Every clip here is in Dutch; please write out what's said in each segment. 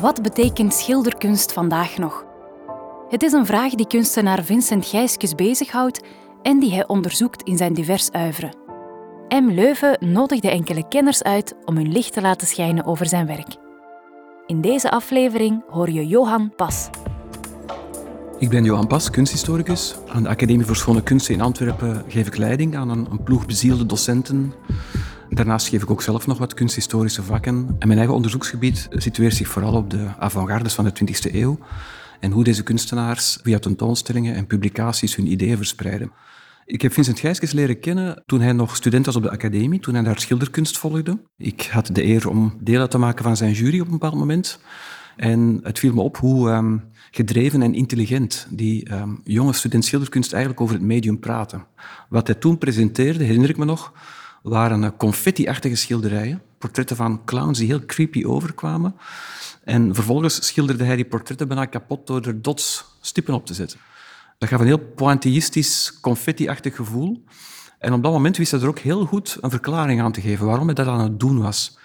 Wat betekent schilderkunst vandaag nog? Het is een vraag die kunstenaar Vincent Gijskes bezighoudt en die hij onderzoekt in zijn divers uiveren. M. Leuven nodigde enkele kenners uit om hun licht te laten schijnen over zijn werk. In deze aflevering hoor je Johan Pas. Ik ben Johan Pas, kunsthistoricus. Aan de Academie voor Schone Kunsten in Antwerpen geef ik leiding aan een, een ploeg bezielde docenten. Daarnaast geef ik ook zelf nog wat kunsthistorische vakken. En mijn eigen onderzoeksgebied situeert zich vooral op de avant-gardes van de 20e eeuw en hoe deze kunstenaars via tentoonstellingen en publicaties hun ideeën verspreiden. Ik heb Vincent Gijskes leren kennen toen hij nog student was op de academie, toen hij daar schilderkunst volgde. Ik had de eer om deel uit te maken van zijn jury op een bepaald moment. En het viel me op hoe um, gedreven en intelligent die um, jonge student schilderkunst eigenlijk over het medium praten. Wat hij toen presenteerde, herinner ik me nog, waren confetti-achtige schilderijen. Portretten van clowns die heel creepy overkwamen. En vervolgens schilderde hij die portretten bijna kapot door er dots stippen op te zetten. Dat gaf een heel pointillistisch, confetti-achtig gevoel. En op dat moment wist hij er ook heel goed een verklaring aan te geven waarom hij dat aan het doen was.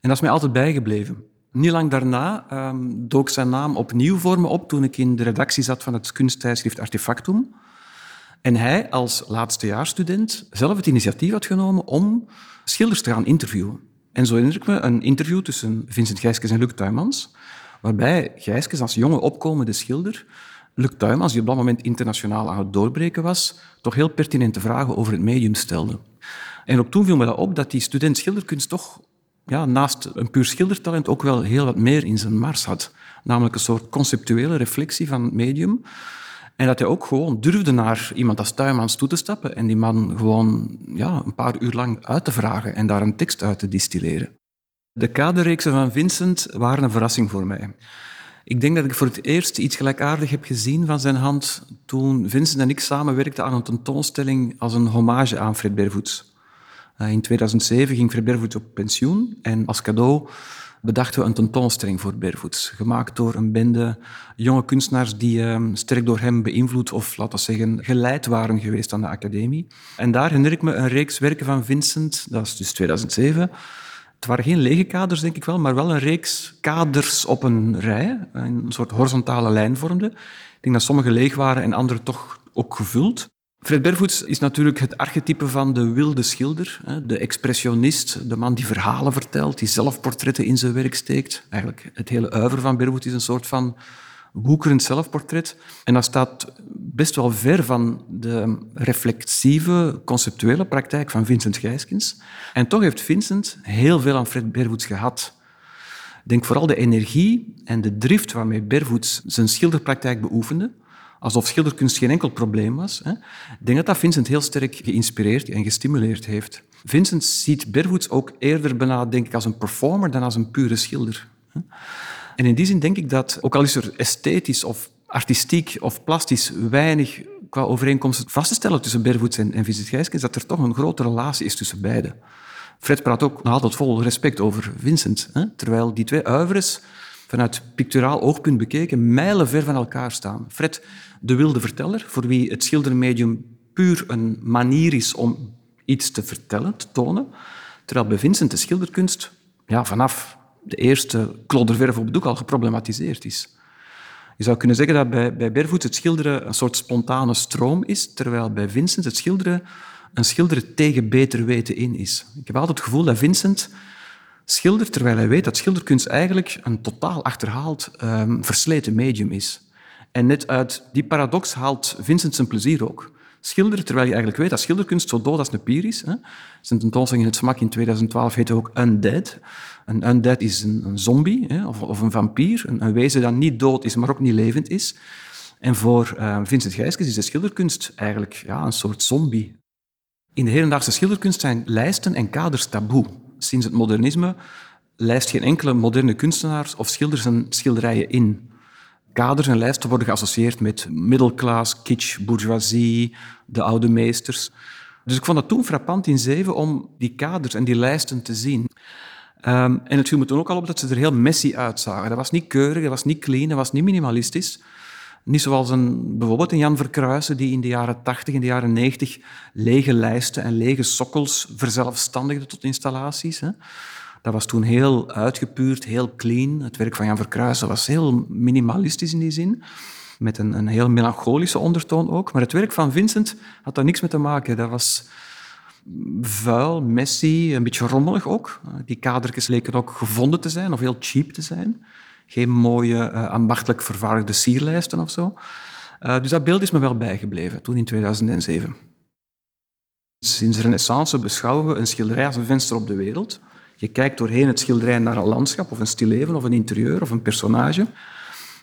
En dat is mij altijd bijgebleven. Niet lang daarna um, dook zijn naam opnieuw voor me op toen ik in de redactie zat van het kunsttijdschrift Artefactum. En hij als laatstejaarsstudent zelf het initiatief had genomen om schilders te gaan interviewen. En zo herinner ik me een interview tussen Vincent Gijskes en Luc Tuymans, waarbij Gijskes als jonge opkomende schilder Luc Tuymans, die op dat moment internationaal aan het doorbreken was, toch heel pertinente vragen over het medium stelde. En ook toen viel me dat op dat die student schilderkunst toch ja, naast een puur schildertalent ook wel heel wat meer in zijn mars had. Namelijk een soort conceptuele reflectie van het medium. En dat hij ook gewoon durfde naar iemand als Tuymans toe te stappen en die man gewoon ja, een paar uur lang uit te vragen en daar een tekst uit te distilleren. De kaderreeksen van Vincent waren een verrassing voor mij. Ik denk dat ik voor het eerst iets gelijkaardigs heb gezien van zijn hand toen Vincent en ik samenwerkten aan een tentoonstelling als een hommage aan Fred Bervoets. Eh, in 2007 ging Bervoets op pensioen en als cadeau bedachten we een tentoonstelling voor Bervoets, gemaakt door een bende jonge kunstenaars die uh, sterk door hem beïnvloed of, laten we zeggen, geleid waren geweest aan de academie. En daar herinner ik me een reeks werken van Vincent, dat is dus 2007, het waren geen lege kaders, denk ik wel, maar wel een reeks kaders op een rij, een soort horizontale lijn vormde. Ik denk dat sommige leeg waren en andere toch ook gevuld. Fred Bervoets is natuurlijk het archetype van de wilde schilder, de expressionist, de man die verhalen vertelt, die zelfportretten in zijn werk steekt. Eigenlijk het hele uiver van Bervoets is een soort van woekerend zelfportret. En dat staat best wel ver van de reflexieve, conceptuele praktijk van Vincent Gijskens. En toch heeft Vincent heel veel aan Fred Bervoets gehad. Ik denk vooral de energie en de drift waarmee Bervoets zijn schilderpraktijk beoefende, alsof schilderkunst geen enkel probleem was. Hè. Denk dat dat Vincent heel sterk geïnspireerd en gestimuleerd heeft. Vincent ziet Bervoets ook eerder bijna, denk ik, als een performer dan als een pure schilder. En in die zin denk ik dat, ook al is er esthetisch of artistiek of plastisch weinig qua overeenkomsten vast te stellen tussen Bervoets en, en Vincent Gijskens, dat er toch een grote relatie is tussen beiden. Fred praat ook altijd vol respect over Vincent, hè? terwijl die twee uivers vanuit picturaal oogpunt bekeken mijlen ver van elkaar staan. Fred, de wilde verteller, voor wie het schildermedium puur een manier is om iets te vertellen, te tonen, terwijl bij Vincent de schilderkunst ja, vanaf de eerste klodderverf op het doek al geproblematiseerd is. Je zou kunnen zeggen dat bij, bij het schilderen een soort spontane stroom is, terwijl bij Vincent het schilderen een schilderen tegen beter weten in is. Ik heb altijd het gevoel dat Vincent schildert terwijl hij weet dat schilderkunst eigenlijk een totaal achterhaald, um, versleten medium is. En net uit die paradox haalt Vincent zijn plezier ook. Schilderen terwijl je eigenlijk weet dat schilderkunst zo dood als een pier is. Hè. Zijn tentoonstelling in het smak in 2012 heette ook Undead. Een undead is een, een zombie hè, of, of, een vampier, een, wezen dat niet dood is, maar ook niet levend is. En voor uh, Vincent Gijskes is de schilderkunst eigenlijk ja, een soort zombie. In de hedendaagse schilderkunst zijn lijsten en kaders taboe. Sinds het modernisme lijst geen enkele moderne kunstenaar of schilder zijn schilderijen in. Kaders en lijsten worden geassocieerd met middelklas, kitsch, bourgeoisie, de oude meesters. Dus ik vond het toen frappant in Zeven om die kaders en die lijsten te zien. Um, en het viel me toen ook al op dat ze er heel messy uitzagen. Dat was niet keurig, dat was niet clean, dat was niet minimalistisch. Niet zoals een, bijvoorbeeld een Jan Verkruijsen, die in de jaren 80, in de jaren 90 lege lijsten en lege sokkels verzelfstandigde tot installaties. Hè. Dat was toen heel uitgepuurd, heel clean. Het werk van Jan Verkruijsen was heel minimalistisch in die zin, met een, een heel melancholische ondertoon ook. Maar het werk van Vincent had daar niks mee te maken. Dat was vuil, messy, een beetje rommelig ook. Die kadertjes leken ook gevonden te zijn of heel cheap te zijn. Geen mooie, uh, ambachtelijk vervaardigde sierlijsten of zo. Uh, dus dat beeld is me wel bijgebleven, toen in 2007. Sinds de renaissance beschouwen we een schilderij als een venster op de wereld. Je kijkt doorheen het schilderij naar een landschap of een stilleven of een interieur of een personage.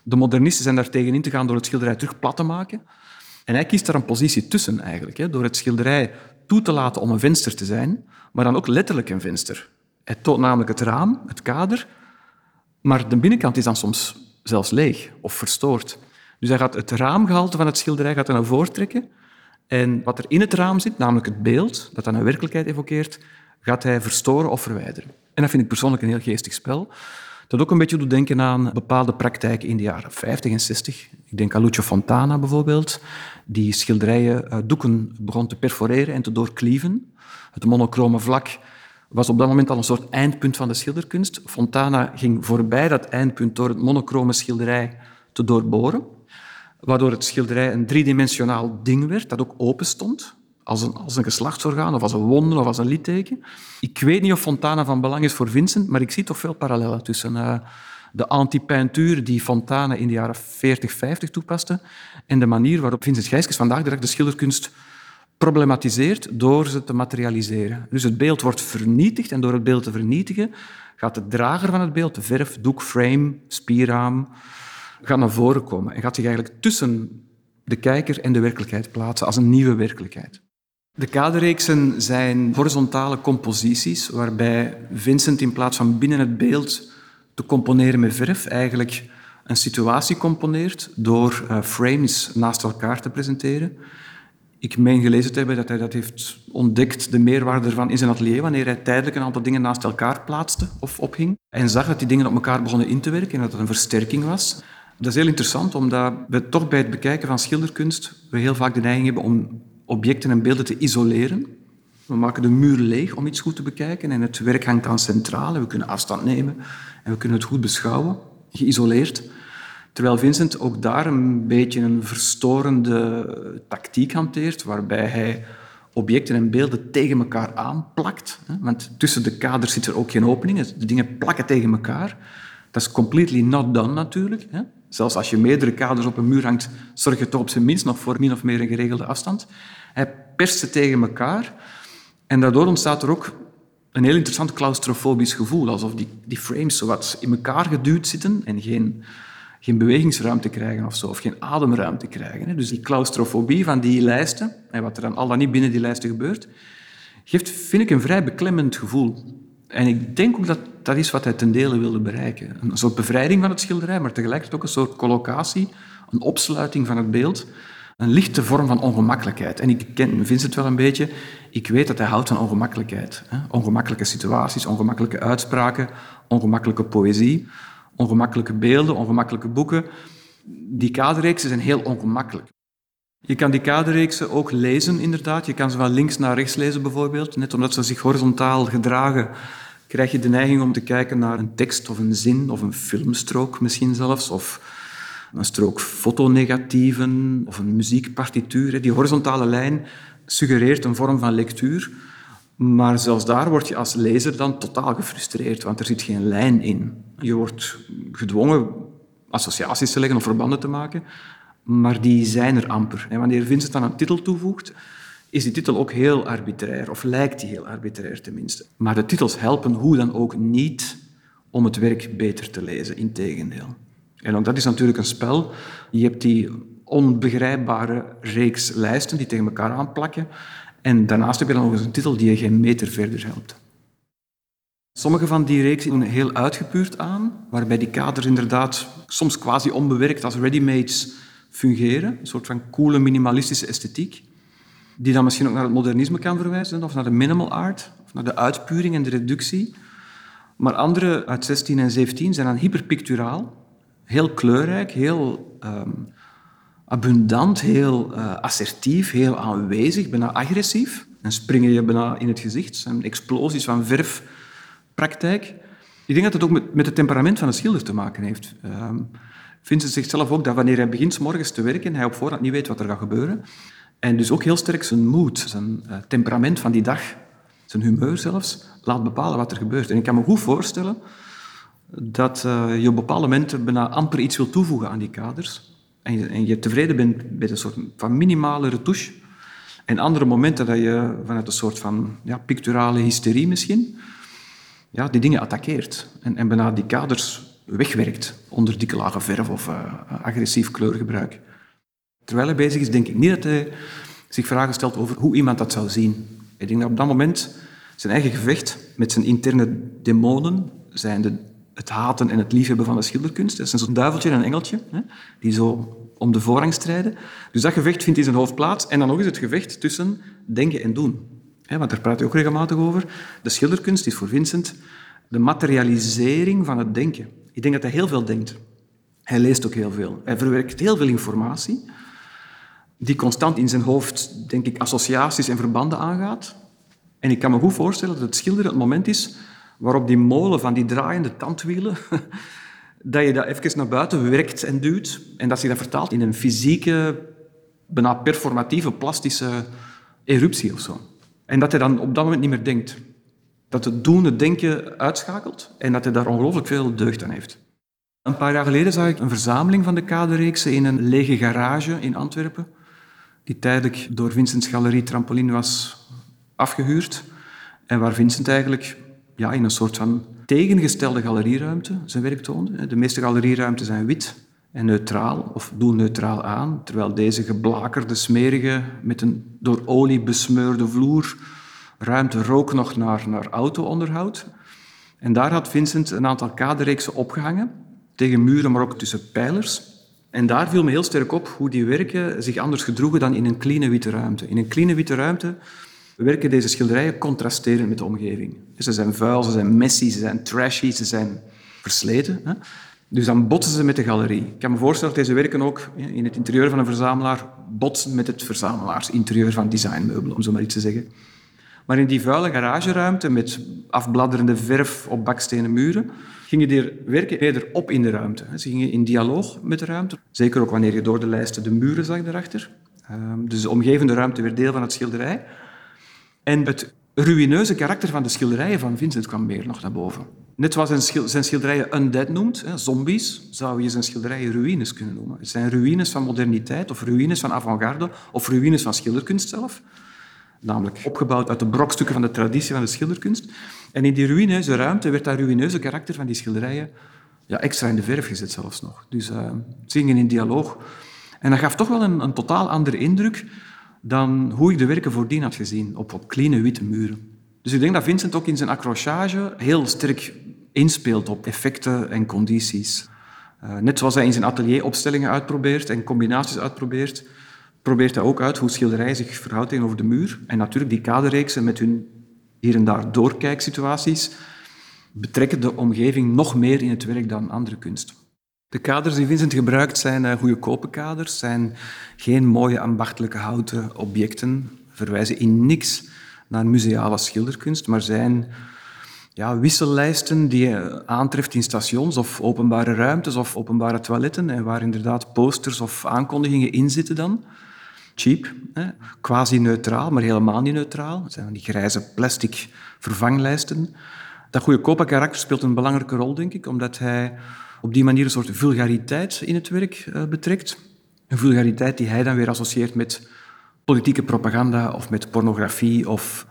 De modernisten zijn daar tegen in te gaan door het schilderij terug plat te maken. En hij kiest daar een positie tussen eigenlijk, hè, door het schilderij toe te laten om een venster te zijn, maar dan ook letterlijk een venster. Hij toont namelijk het raam, het kader, maar de binnenkant is dan soms zelfs leeg of verstoord. Dus hij gaat het raamgehalte van het schilderij gaat naar voren trekken en wat er in het raam zit, namelijk het beeld, dat dan een werkelijkheid evokeert, gaat hij verstoren of verwijderen. En dat vind ik persoonlijk een heel geestig spel. Dat ook een beetje doet denken aan bepaalde praktijken in de jaren 50 en 60. Ik denk aan Lucio Fontana bijvoorbeeld, die schilderijen, uh, doeken begon te perforeren en te doorklieven. Het monochrome vlak was op dat moment al een soort eindpunt van de schilderkunst. Fontana ging voorbij dat eindpunt door het monochrome schilderij te doorboren, waardoor het schilderij een driedimensionaal ding werd dat ook open stond als een, als een geslachtsorgaan of als een wonde of als een litteken. Ik weet niet of Fontana van belang is voor Vincent, maar ik zie toch veel parallellen tussen uh, de anti-peintuur die Fontana in de jaren 40, 50 toepaste en de manier waarop Vincent Gijskes vandaag dag de schilderkunst problematiseert door ze te materialiseren. Dus het beeld wordt vernietigd en door het beeld te vernietigen gaat de drager van het beeld, de verf, doek, frame, spierraam, gaat naar voren komen en gaat zich eigenlijk tussen de kijker en de werkelijkheid plaatsen als een nieuwe werkelijkheid. De kaderreeksen zijn horizontale composities waarbij Vincent in plaats van binnen het beeld te componeren met verf eigenlijk een situatie componeert door uh, frames naast elkaar te presenteren. Ik meen gelezen te hebben dat hij dat heeft ontdekt, de meerwaarde ervan in zijn atelier, wanneer hij tijdelijk een aantal dingen naast elkaar plaatste of ophing. En zag dat die dingen op elkaar begonnen in te werken en dat het een versterking was. Dat is heel interessant, omdat we toch bij het bekijken van schilderkunst we heel vaak de neiging hebben om objecten en beelden te isoleren. We maken de muur leeg om iets goed te bekijken en het werk hangt dan centraal en we kunnen afstand nemen en we kunnen het goed beschouwen, geïsoleerd. Terwijl Vincent ook daar een beetje een verstorende tactiek hanteert, waarbij hij objecten en beelden tegen elkaar aanplakt. Want tussen de kaders zit er ook geen opening, de dingen plakken tegen elkaar. Dat is completely not done natuurlijk. Zelfs als je meerdere kaders op een muur hangt, zorg je toch op zijn minst nog voor min of meer een geregelde afstand. Hij perst ze tegen elkaar en daardoor ontstaat er ook een heel interessant claustrofobisch gevoel, alsof die, die frames zo wat in elkaar geduwd zitten en geen, geen bewegingsruimte krijgen of zo, of geen ademruimte krijgen. Dus die claustrofobie van die lijsten, en wat er dan al dan niet binnen die lijsten gebeurt, geeft, vind ik, een vrij beklemmend gevoel. En ik denk ook dat dat is wat hij ten dele wilde bereiken. Een soort bevrijding van het schilderij, maar tegelijkertijd ook een soort collocatie, een opsluiting van het beeld, een lichte vorm van ongemakkelijkheid. En ik ken Vincent wel een beetje. Ik weet dat hij houdt van ongemakkelijkheid. Ongemakkelijke situaties, ongemakkelijke uitspraken, ongemakkelijke poëzie, ongemakkelijke beelden, ongemakkelijke boeken. Die kaderreeksen zijn heel ongemakkelijk. Je kan die kaderreeksen ook lezen, inderdaad. Je kan ze van links naar rechts lezen, bijvoorbeeld. Net omdat ze zich horizontaal gedragen, krijg je de neiging om te kijken naar een tekst of een zin of een filmstrook misschien zelfs, of een strook fotonegatieven of een muziekpartituur. Die horizontale lijn suggereert een vorm van lectuur, maar zelfs daar word je als lezer dan totaal gefrustreerd, want er zit geen lijn in. Je wordt gedwongen associaties te leggen of verbanden te maken, maar die zijn er amper. En wanneer Vincent dan een titel toevoegt, is die titel ook heel arbitrair, of lijkt die heel arbitrair tenminste. Maar de titels helpen hoe dan ook niet om het werk beter te lezen, integendeel. En ook dat is natuurlijk een spel. Je hebt die onbegrijpbare reeks lijsten die tegen elkaar aanplakken. En daarnaast heb je dan nog eens een titel die je geen meter verder helpt. Sommige van die reeksen doen heel uitgepuurd aan, waarbij die kaders inderdaad soms quasi onbewerkt als readymates fungeren. Een soort van coole minimalistische esthetiek, die dan misschien ook naar het modernisme kan verwijzen, of naar de minimal art, of naar de uitpuring en de reductie. Maar andere uit 16 en 17 zijn dan hyperpicturaal, heel kleurrijk, heel um, abundant, heel uh, assertief, heel aanwezig, bijna agressief. En springen je bijna in het gezicht. Het zijn explosies van verfpraktijk. Ik denk dat het ook met, met het temperament van de schilder te maken heeft. Uh, Vincent zegt zelf ook dat wanneer hij begint morgens te werken, hij op voorhand niet weet wat er gaat gebeuren. En dus ook heel sterk zijn moed, zijn uh, temperament van die dag, zijn humeur zelfs, laat bepalen wat er gebeurt. En ik kan me goed voorstellen dat uh, je op bepaalde momenten bijna amper iets wil toevoegen aan die kaders. En je, en je tevreden bent met een soort van minimale retouche. En andere momenten dat je vanuit een soort van ja, picturale hysterie misschien, ja, die dingen attaqueert. En, en bijna die kaders wegwerkt onder dikke lage verf of uh, agressief kleurgebruik. Terwijl hij bezig is, denk ik niet dat hij zich vragen stelt over hoe iemand dat zou zien. Ik denk dat op dat moment zijn eigen gevecht met zijn interne demonen, zijn de, het haten en het liefhebben van de schilderkunst, dat is een duiveltje en een engeltje, hè, die zo om de voorrang strijden. Dus dat gevecht vindt in zijn hoofd plaats. En dan nog eens het gevecht tussen denken en doen. Want daar praat hij ook regelmatig over. De schilderkunst is voor Vincent de materialisering van het denken. Ik denk dat hij heel veel denkt. Hij leest ook heel veel. Hij verwerkt heel veel informatie, die constant in zijn hoofd, denk ik, associaties en verbanden aangaat. En ik kan me goed voorstellen dat het schilderen het moment is waarop die molen van die draaiende tandwielen, dat je dat even naar buiten werkt en duwt, en dat zich dat vertaalt in een fysieke, bijna performatieve, plastische eruptie of zo. En dat hij dan op dat moment niet meer denkt. Dat het doen, het denken uitschakelt en dat hij daar ongelooflijk veel deugd aan heeft. Een paar jaar geleden zag ik een verzameling van de kaderreeksen in een lege garage in Antwerpen, die tijdelijk door Vincent's Galerie Trampoline was afgehuurd en waar Vincent eigenlijk ja, in een soort van tegengestelde galerieruimte zijn werk toonde. De meeste galerieruimten zijn wit en neutraal, of doen neutraal aan, terwijl deze geblakerde, smerige, met een door olie besmeurde vloer ruimte rook nog naar, naar auto-onderhoud. En daar had Vincent een aantal kaderreeksen opgehangen, tegen muren, maar ook tussen pijlers. En daar viel me heel sterk op hoe die werken zich anders gedroegen dan in een clean witte ruimte. In een clean witte ruimte werken deze schilderijen contrasterend met de omgeving. Ze zijn vuil, ze zijn messy, ze zijn trashy, ze zijn versleten. Hè? Dus dan botsen ze met de galerie. Ik kan me voorstellen dat deze werken ook in het interieur van een verzamelaar botsen met het verzamelaarsinterieur van designmeubelen, om zo maar iets te zeggen. Maar in die vuile garageruimte met afbladderende verf op bakstenen muren gingen die werken eerder op in de ruimte. Ze gingen in dialoog met de ruimte. Zeker ook wanneer je door de lijsten de muren zag daarachter. Ehm, dus de omgevende ruimte werd deel van het schilderij. En het ruïneuze karakter van de schilderijen van Vincent kwam meer nog naar boven. Net zoals zijn schilderijen undead noemt, zombies, zou je zijn schilderijen ruïnes kunnen noemen. Het zijn ruïnes van moderniteit, of ruïnes van avant-garde, of ruïnes van schilderkunst zelf. Namelijk opgebouwd uit de brokstukken van de traditie van de schilderkunst. En in die ruïneuze ruimte werd dat ruïneuze karakter van die schilderijen ja, extra in de verf gezet zelfs nog. Dus uh, zingen in dialoog. En dat gaf toch wel een, een totaal andere indruk dan hoe ik de werken voordien had gezien, op, op clean witte muren. Dus ik denk dat Vincent ook in zijn accrochage heel sterk inspeelt op effecten en condities. Uh, net zoals hij in zijn atelier opstellingen uitprobeert en combinaties uitprobeert, probeert hij ook uit hoe schilderij zich verhoudt tegenover de muur. En natuurlijk die kaderreeksen met hun hier en daar doorkijksituaties betrekken de omgeving nog meer in het werk dan andere kunst. De kaders die Vincent gebruikt zijn uh, goedkope kaders, zijn geen mooie ambachtelijke houten objecten, verwijzen in niks naar museale schilderkunst, maar zijn ja, wissellijsten die je aantreft in stations of openbare ruimtes of openbare toiletten en waar inderdaad posters of aankondigingen in zitten dan. Cheap, hè? quasi-neutraal, maar helemaal niet neutraal. Het zijn die grijze plastic vervanglijsten. Dat goedkope karakter speelt een belangrijke rol, denk ik, omdat hij op die manier een soort vulgariteit in het werk uh, betrekt. Een vulgariteit die hij dan weer associeert met politieke propaganda of met pornografie of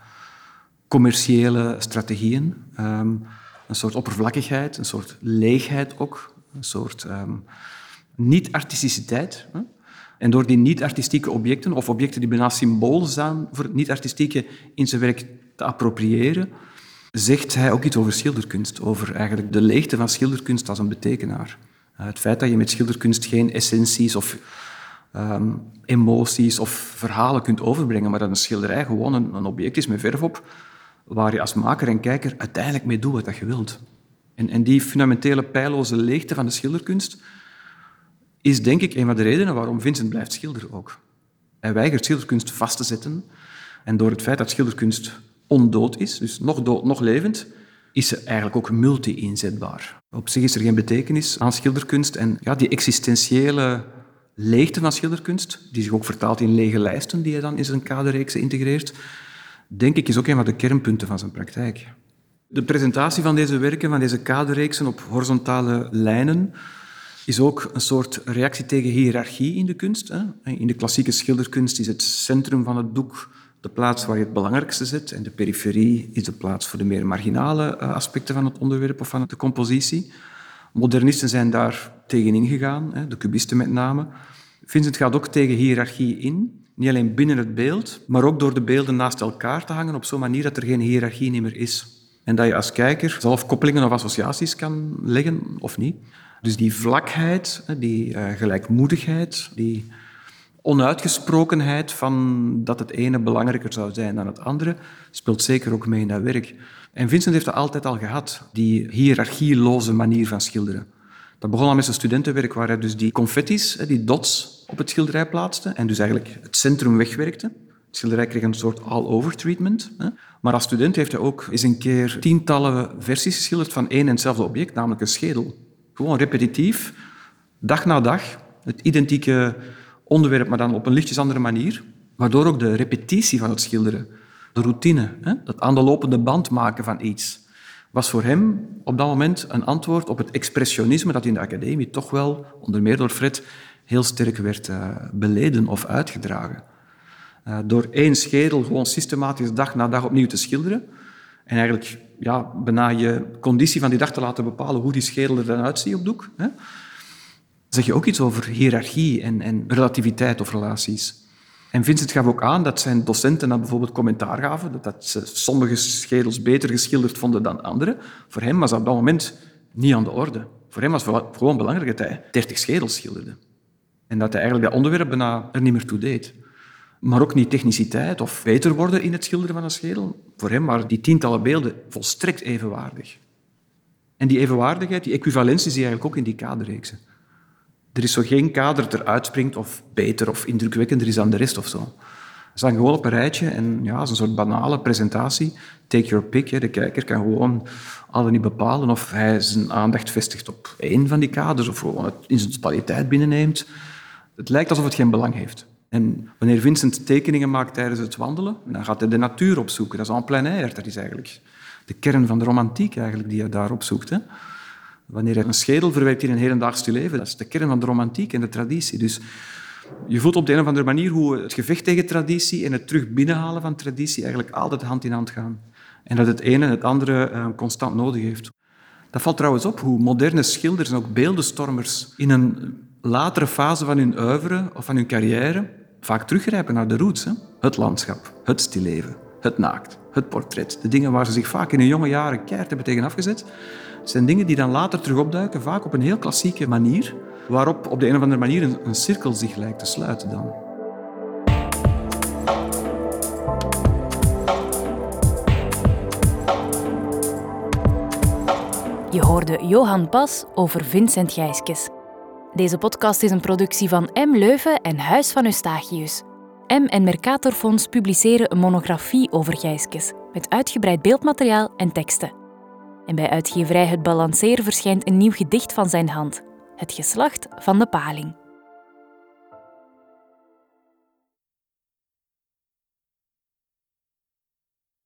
commerciële strategieën. Um, een soort oppervlakkigheid, een soort leegheid ook, een soort um, niet-artisticiteit. En door die niet-artistieke objecten, of objecten die bijna symbool zijn voor het niet-artistieke in zijn werk te appropriëren, zegt hij ook iets over schilderkunst, over eigenlijk de leegte van schilderkunst als een betekenaar. Eh, het feit dat je met schilderkunst geen essenties of um, emoties of verhalen kunt overbrengen, maar dat een schilderij gewoon een, een, object is met verf op, waar je als maker en kijker uiteindelijk mee doet wat je wilt. En, en die fundamentele pijloze leegte van de schilderkunst is denk ik een van de redenen waarom Vincent blijft schilderen ook. Hij weigert schilderkunst vast te zetten. En door het feit dat schilderkunst ondood is, dus nog dood, nog levend, is ze eigenlijk ook multi-inzetbaar. Op zich is er geen betekenis aan schilderkunst. En ja, die existentiële leegte van schilderkunst, die zich ook vertaalt in lege lijsten, die hij dan in zijn kaderreeksen integreert, denk ik is ook een van de kernpunten van zijn praktijk. De presentatie van deze werken, van deze kaderreeksen op horizontale lijnen, is ook een soort reactie tegen hiërarchie in de kunst. In de klassieke schilderkunst is het centrum van het doek de plaats waar je het belangrijkste zet en de periferie is de plaats voor de meer marginale eh, aspecten van het onderwerp of van de compositie. Modernisten zijn daar tegenin gegaan, de cubisten met name. Vincent gaat ook tegen hiërarchie in, niet alleen binnen het beeld, maar ook door de beelden naast elkaar te hangen op zo'n manier dat er geen hiërarchie meer is. En dat je als kijker zelf koppelingen of associaties kan leggen of niet. Dus die vlakheid, die uh, gelijkmoedigheid, die onuitgesprokenheid van dat het ene belangrijker zou zijn dan het andere, speelt zeker ook mee in dat werk. En Vincent heeft dat altijd al gehad, die hiërarchieloze manier van schilderen. Dat begon al met zijn studentenwerk, waar hij dus die confetti's, die dots, op het schilderij plaatste en dus eigenlijk het centrum wegwerkte. Het schilderij kreeg een soort all-over treatment. Maar als student heeft hij ook eens een keer tientallen versies geschilderd van één en hetzelfde object, namelijk een schedel. Gewoon repetitief, dag na dag, het identieke onderwerp, maar dan op een lichtjes andere manier. Waardoor ook de repetitie van het schilderen, de routine, hè, dat aan de lopende band maken van iets, was voor hem op dat moment een antwoord op het expressionisme dat in de academie toch wel, onder meer door Fred, heel sterk werd uh, beleden of uitgedragen. Uh, door één schedel gewoon systematisch dag na dag opnieuw te schilderen en eigenlijk ja, bijna je conditie van die dag te laten bepalen hoe die schedel er dan uitziet op doek. Hè zeg je ook iets over hiërarchie en, en relativiteit of relaties. En Vincent gaf ook aan dat zijn docenten dan bijvoorbeeld commentaar gaven, dat, dat ze sommige schedels beter geschilderd vonden dan andere. Voor hem was dat op dat moment niet aan de orde. Voor hem was het gewoon belangrijk dat hij 30 schedels schilderde. En dat hij eigenlijk dat onderwerp bijna er niet meer toe deed. Maar ook niet techniciteit of beter worden in het schilderen van een schedel. Voor hem waren die tientallen beelden volstrekt evenwaardig. En die evenwaardigheid, die equivalentie zie je eigenlijk ook in die kaderreeksen. Er is zo geen kader dat eruit springt of beter of indrukwekkender is dan de rest of zo. Ze staan gewoon op een rijtje en ja, is een soort banale presentatie. Take your pick. Hè. De kijker kan gewoon al niet bepalen of hij zijn aandacht vestigt op één van die kaders of gewoon het in zijn totaliteit binnenneemt. Het lijkt alsof het geen belang heeft. En wanneer Vincent tekeningen maakt tijdens het wandelen, dan gaat hij de natuur opzoeken. Dat is en plein air. Dat is eigenlijk de kern van de romantiek eigenlijk, die hij daar opzoekt. Hè. Wanneer een schedel verwerkt in een hedendaags leven, dat is de kern van de romantiek en de traditie. Dus je voelt op de een of andere manier hoe het gevecht tegen traditie en het terug binnenhalen van traditie eigenlijk altijd hand in hand gaan. En dat het ene het andere uh, constant nodig heeft. Dat valt trouwens op hoe moderne schilders en ook beeldenstormers in een latere fase van hun oeuvre of van hun carrière vaak teruggrijpen naar de roots. Hè? Het landschap, het stilleven, het naakt, het portret. De dingen waar ze zich vaak in hun jonge jaren keihard hebben tegen afgezet. Zijn dingen die dan later terug opduiken, vaak op een heel klassieke manier, waarop op de een of andere manier een, een cirkel zich lijkt te sluiten dan. Je hoorde Johan Pas over Vincent Gijskes. Deze podcast is een productie van M. Leuven en Huis van Eustachius. M en Mercatorfonds publiceren een monografie over Gijskes, met uitgebreid beeldmateriaal en teksten. En bij uitgeverij Het Balanceer verschijnt een nieuw gedicht van zijn hand, Het geslacht van de paling.